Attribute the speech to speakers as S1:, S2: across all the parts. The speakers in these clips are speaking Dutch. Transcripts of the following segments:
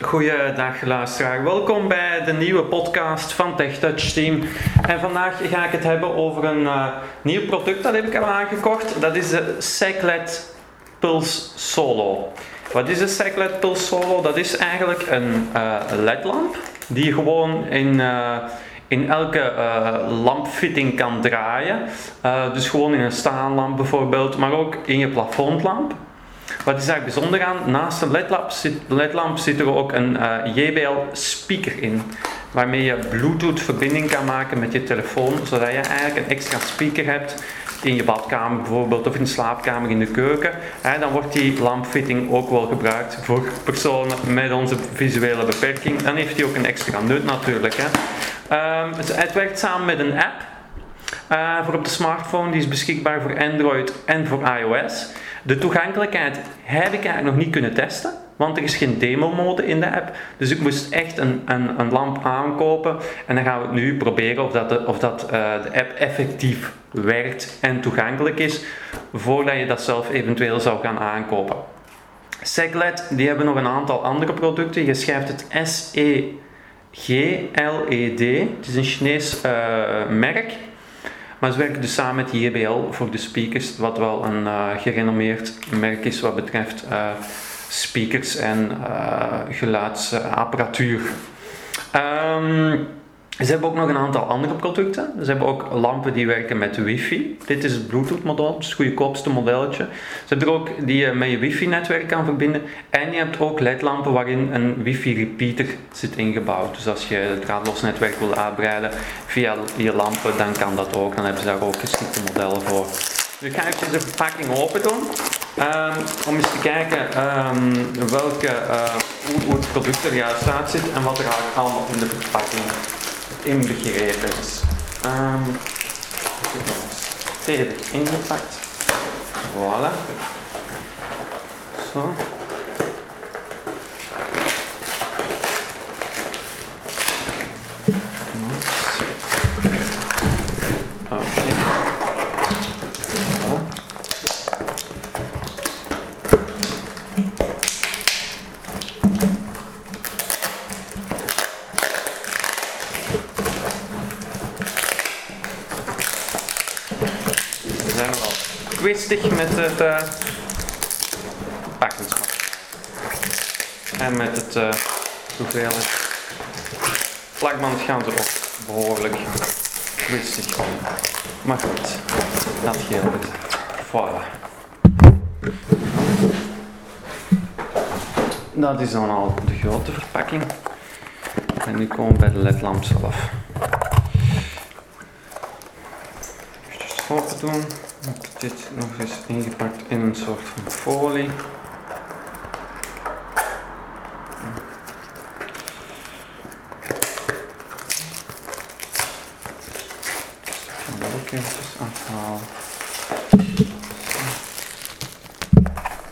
S1: Goeiedag luisteraar, welkom bij de nieuwe podcast van TechTouch Team. En vandaag ga ik het hebben over een uh, nieuw product dat heb ik al aangekocht. Dat is de Cyclet Pulse Solo. Wat is de Cyclet Pulse Solo? Dat is eigenlijk een uh, ledlamp die je gewoon in... Uh, in elke lampfitting kan draaien. Dus gewoon in een staanlamp bijvoorbeeld, maar ook in je plafondlamp. Wat is daar bijzonder aan? Naast de ledlamp zit, zit er ook een uh, JBL speaker in. Waarmee je Bluetooth verbinding kan maken met je telefoon, zodat je eigenlijk een extra speaker hebt in je badkamer bijvoorbeeld of in de slaapkamer in de keuken. En dan wordt die lampfitting ook wel gebruikt voor personen met onze visuele beperking. Dan heeft hij ook een extra nut natuurlijk. Hè. Um, het werkt samen met een app uh, voor op de smartphone. Die is beschikbaar voor Android en voor iOS. De toegankelijkheid heb ik eigenlijk nog niet kunnen testen, want er is geen demo-mode in de app. Dus ik moest echt een, een, een, lamp aankopen en dan gaan we het nu proberen of dat de, of dat, uh, de app effectief werkt en toegankelijk is, voordat je dat zelf eventueel zou gaan aankopen. Seglet, die hebben nog een aantal andere producten. Je schrijft het S-E-G-L-E-D. Het is een Chinees uh, merk. Maar ze werken dus samen met JBL voor de speakers, wat wel een uh, gerenommeerd merk is wat betreft uh, speakers en uh, geluidsapparatuur. Um, ze hebben ook nog een aantal andere producten. Ze hebben ook lampen die werken met wifi. Dit is het Bluetooth model, het, het goedkoopste modelletje. Ze hebben er ook die je met je wifi netwerk kan verbinden. En je hebt ook ledlampen waarin een wifi repeater zit ingebouwd. Dus als je het draadloos netwerk wil uitbreiden via je lampen, dan kan dat ook. Dan hebben ze daar ook geschikte modellen voor. Nu ga ik even de verpakking open doen. Um, om eens te kijken um, welke, uh, hoe, het product er juist uit zit en wat er allemaal in de verpakking inbegrepen is. Um, stevig ingepakt. Voilà. Zo. Kwistig met het uh, pakkingsmateriaal. En met het uh, hoeveelheid plakband gaan ze ook behoorlijk kwistig. Maar goed, dat geldt het. Voilà. Dat is dan al de grote verpakking. En nu komen we bij de ledlamp zelf. Even open doen heb dit nog eens ingepakt in een soort van folie. Eventjes afhalen.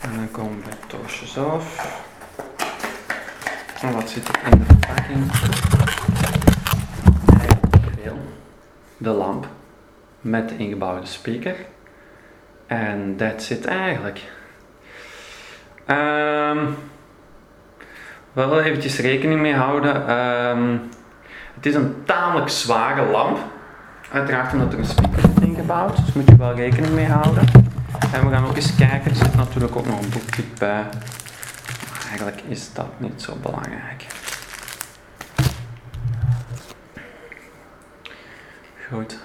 S1: En dan komen we bij zelf. En wat zit er in de verpakking? De lamp met de ingebouwde speaker. En that's it eigenlijk. Um, wel eventjes rekening mee houden. Um, het is een tamelijk zware lamp. Uiteraard omdat er een speaker is ingebouwd, dus moet je wel rekening mee houden. En we gaan ook eens kijken, er zit natuurlijk ook nog een boekje bij. Maar eigenlijk is dat niet zo belangrijk. Goed.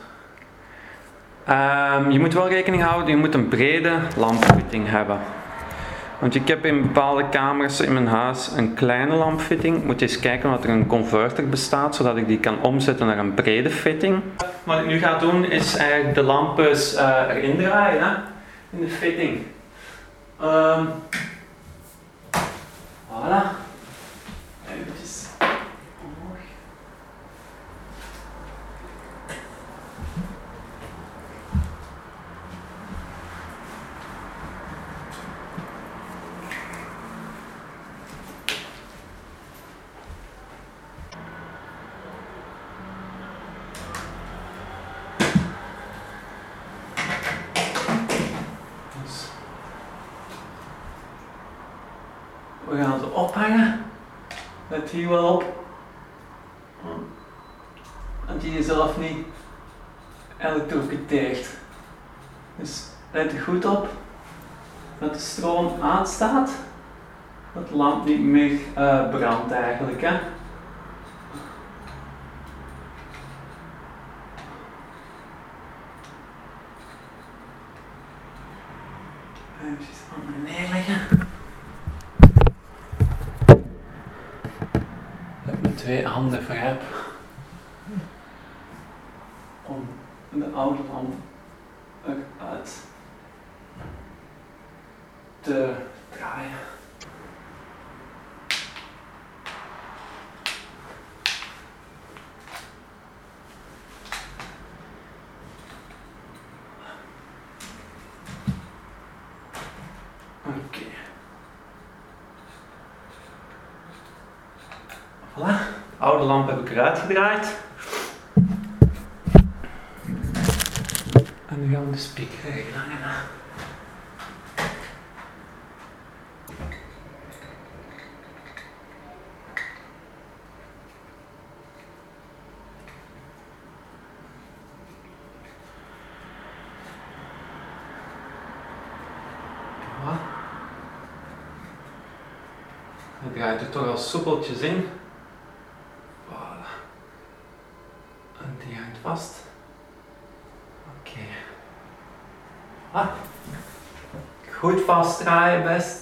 S1: Um, je moet wel rekening houden, je moet een brede lampfitting hebben. Want ik heb in bepaalde kamers in mijn huis een kleine lampfitting. Moet je eens kijken of er een converter bestaat, zodat ik die kan omzetten naar een brede fitting. Wat ik nu ga doen is eigenlijk de lampen uh, erin draaien hè? in de fitting. Um, voilà. Eventjes. We gaan ze ophangen. Hier wel op. Dat je jezelf niet elektrocuteert. Dus let er goed op dat de stroom aanstaat. Dat de lamp niet meer uh, brandt eigenlijk. Hè? Even aan neerleggen. Ik handen verheb om de oude lamp eruit te draaien. Oké. Voilà. De oude lamp heb ik eruit gedraaid. En nu gaan we de speaker regelen. Het draait er toch al soepeltjes in. Voilà. En die hangt vast. Oké. Ah. Goed vastdraaien best.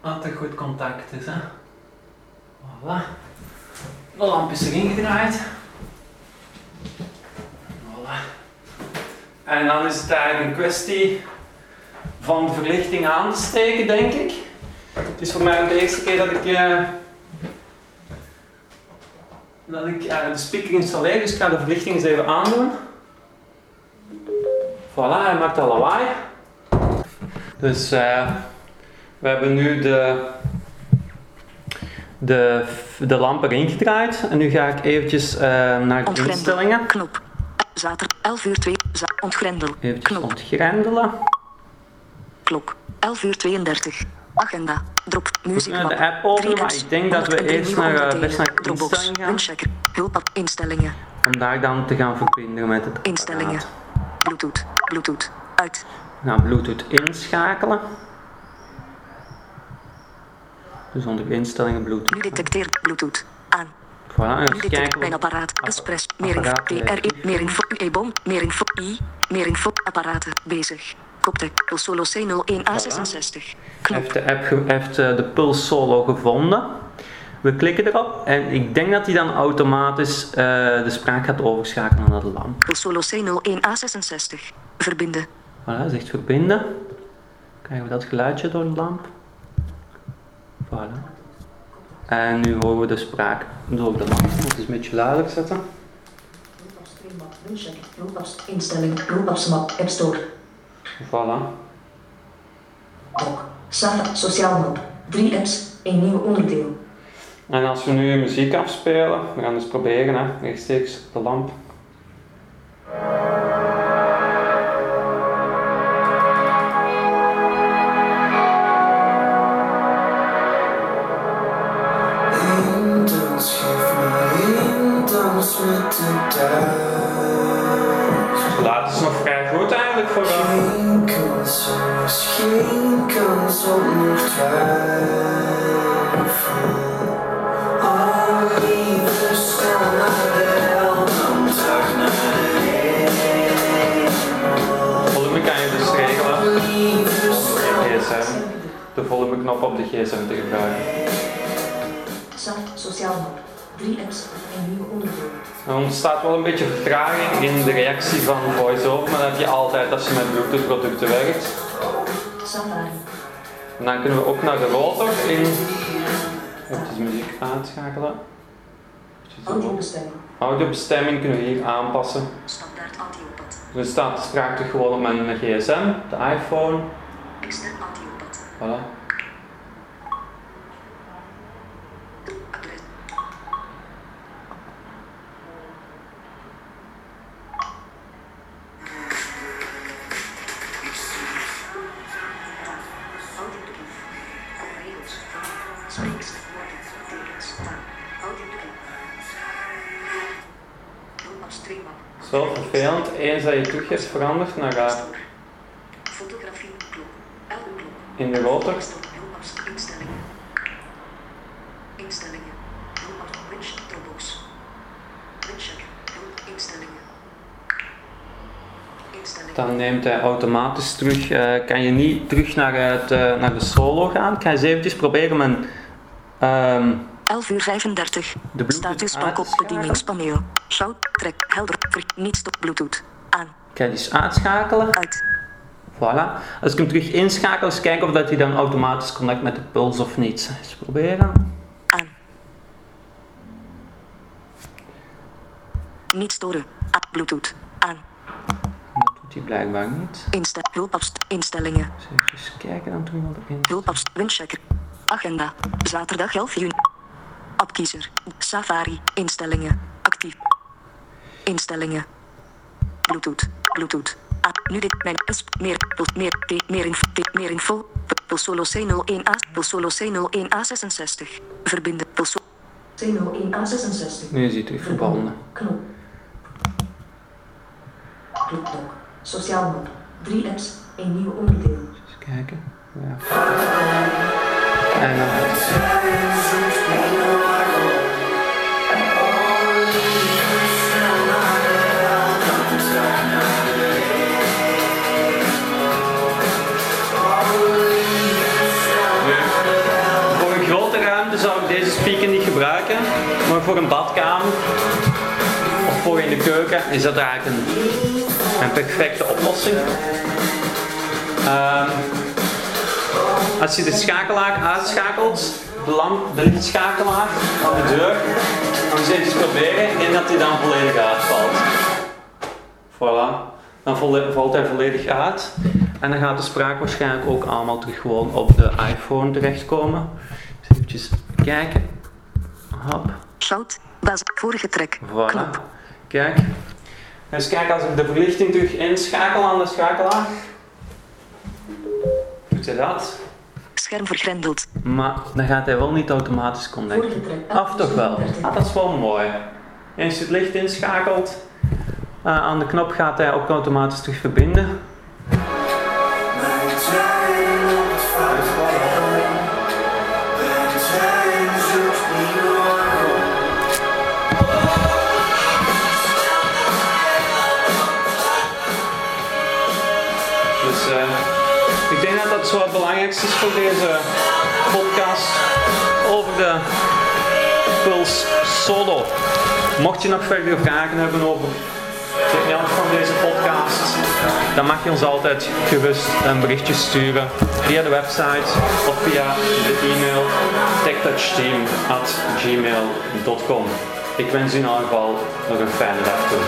S1: Dat er goed contact is. Hè. Voilà. De lamp is erin gedraaid. Voilà. En dan is het eigenlijk een kwestie van de verlichting aan te steken, denk ik. Het is voor mij de eerste keer dat ik, uh, dat ik uh, de speaker installeer, dus ik ga de verlichting eens even aandoen. Voilà, hij maakt al lawaai. Dus uh, we hebben nu de, de, de lamp erin gedraaid. En nu ga ik eventjes naar de instellingen.
S2: Knop. Zaterdag 11 uur 2. Ontgrendel.
S1: Even Knop. ontgrendelen.
S2: Klok. 11 uur 32. Agenda. Drop. Muziek.
S1: de app open, maar ik denk dat we eerst naar, uh, best naar instellingen gaan.
S2: Windchecker. Hulp. Instellingen.
S1: Om daar dan te gaan verbinden met het
S2: Instellingen. Bluetooth. Bluetooth. Uit.
S1: Nou, Bluetooth inschakelen. Dus onder instellingen Bluetooth.
S2: Nu detecteert Bluetooth. Aan.
S1: Voilà,
S2: nu detecteert mijn apparaat. Express. Meer info. PRI. UE-bom. Meer info. I. Meer info. Apparaten. Bezig. Koptek. Solo C01A66. Knop.
S1: Heeft de app heeft de Pulse Solo gevonden. We klikken erop en ik denk dat hij dan automatisch uh, de spraak gaat overschakelen naar de lamp.
S2: Solo C01A66. Verbinden.
S1: Voilà, zegt verbinden. Krijgen we dat geluidje door de lamp. Voilà. En nu horen we de spraak door de lamp. Moet het eens een beetje luider zetten.
S2: Instelling, Roelpapsmap, App Store.
S1: Voilà.
S2: Blok. Safra, sociaal map. Drie apps, één nieuw onderdeel.
S1: En als we nu muziek afspelen, we gaan eens proberen, hè, rechtstreeks op de lamp. Laat is nog vrij goed eigenlijk voor
S3: is geen kans op nog de.
S1: Volume kan je dus regelen. De volumeknop op de gsm te gebruiken.
S2: SAF, sociaal. Drie apps, één nieuw onderdeel.
S1: Er ontstaat wel een beetje vertraging in de reactie van VoiceOver, maar dat heb je altijd als je met Bluetooth producten werkt.
S2: Safari.
S1: En dan kunnen we ook naar de rotor in. Even de muziek aanschakelen.
S2: Audiobestemming.
S1: Audiobestemming kunnen we hier aanpassen.
S2: Standaard audiopad.
S1: Dus er staat terug gewoon op mijn gsm, de iPhone.
S2: Extern audiopad.
S1: Voilà. Zo vervelend. Eens dat je hebt veranderd naar uh,
S2: Fotografie. Elke klok.
S1: in de rotor.
S2: Instellingen. Instellingen. Winch. Toolbox. Instellingen. Instellingen.
S1: Dan neemt hij automatisch terug. eh, kan je niet terug naar, het, eh, naar de solo gaan? Ik ga eens eventjes proberen mijn ehm,
S2: 11 uur 35.
S1: de
S2: Statusbalk op bedieningspaneel. Shout. Trek. Helder. Terug. Niet stop. Bluetooth. Aan.
S1: Ik ga die eens uitschakelen.
S2: Uit.
S1: Voilà. Als ik hem terug inschakel, eens kijken of dat hij dan automatisch connect met de puls of niet. Eens proberen.
S2: Aan. Niet storen. A- Bluetooth. Aan.
S1: Dat doet hij blijkbaar niet.
S2: Hulpafst. Instellingen.
S1: Dus even kijken dan terug wat erin.
S2: Hulpafst. Windchecker. Agenda. Zaterdag 11 juni. Appkiezer. Safari. Instellingen. Actief. Instellingen. Bluetooth. Bluetooth. A. Nu dit. Mijn. Meer. Pul- Meer. Meer info. T. Meer info. Pulsolo C01A. Pulsolo C01A66. Verbinden. Pulsolo.
S4: C01A66.
S1: Nu hij terug verbonden.
S4: Knop. Clubdoc. Sociaal map. Drie apps. Een nieuw onderdeel.
S1: Eens kijken. Ja. En dan badkamer of voor in de keuken is dat eigenlijk een, een perfecte oplossing. Ehm, als je de schakelaar uitschakelt, de, lamp, de lichtschakelaar aan de deur, dan zit je eens proberen en dat hij dan volledig uitvalt. Voilà. Dan valt hij volledig uit. En dan gaat de spraak waarschijnlijk ook allemaal terug gewoon op de iPhone terechtkomen. Dus eventjes kijken. Hop.
S2: Shout. Bas. Vorige trek.
S1: Voilà.
S2: Knop.
S1: Kijk. Eens kijken als ik de verlichting terug inschakel aan de schakelaar. Doet hij dat?
S2: Scherm vergrendeld.
S1: Maar dan gaat hij wel niet automatisch connecten.
S4: Trek.
S1: Of toch wel? Ah, dat is wel mooi. Eens je het licht inschakelt, eh, aan de knop gaat hij ook automatisch terug verbinden. Voor deze podcast over de Puls Solo. Mocht je nog verder vragen hebben over de inhoud van deze podcast, dan mag je ons altijd gerust een berichtje sturen via de website of via de e-mail techtouchteam.gmail.com. Ik wens u in ieder geval nog een fijne dag toe.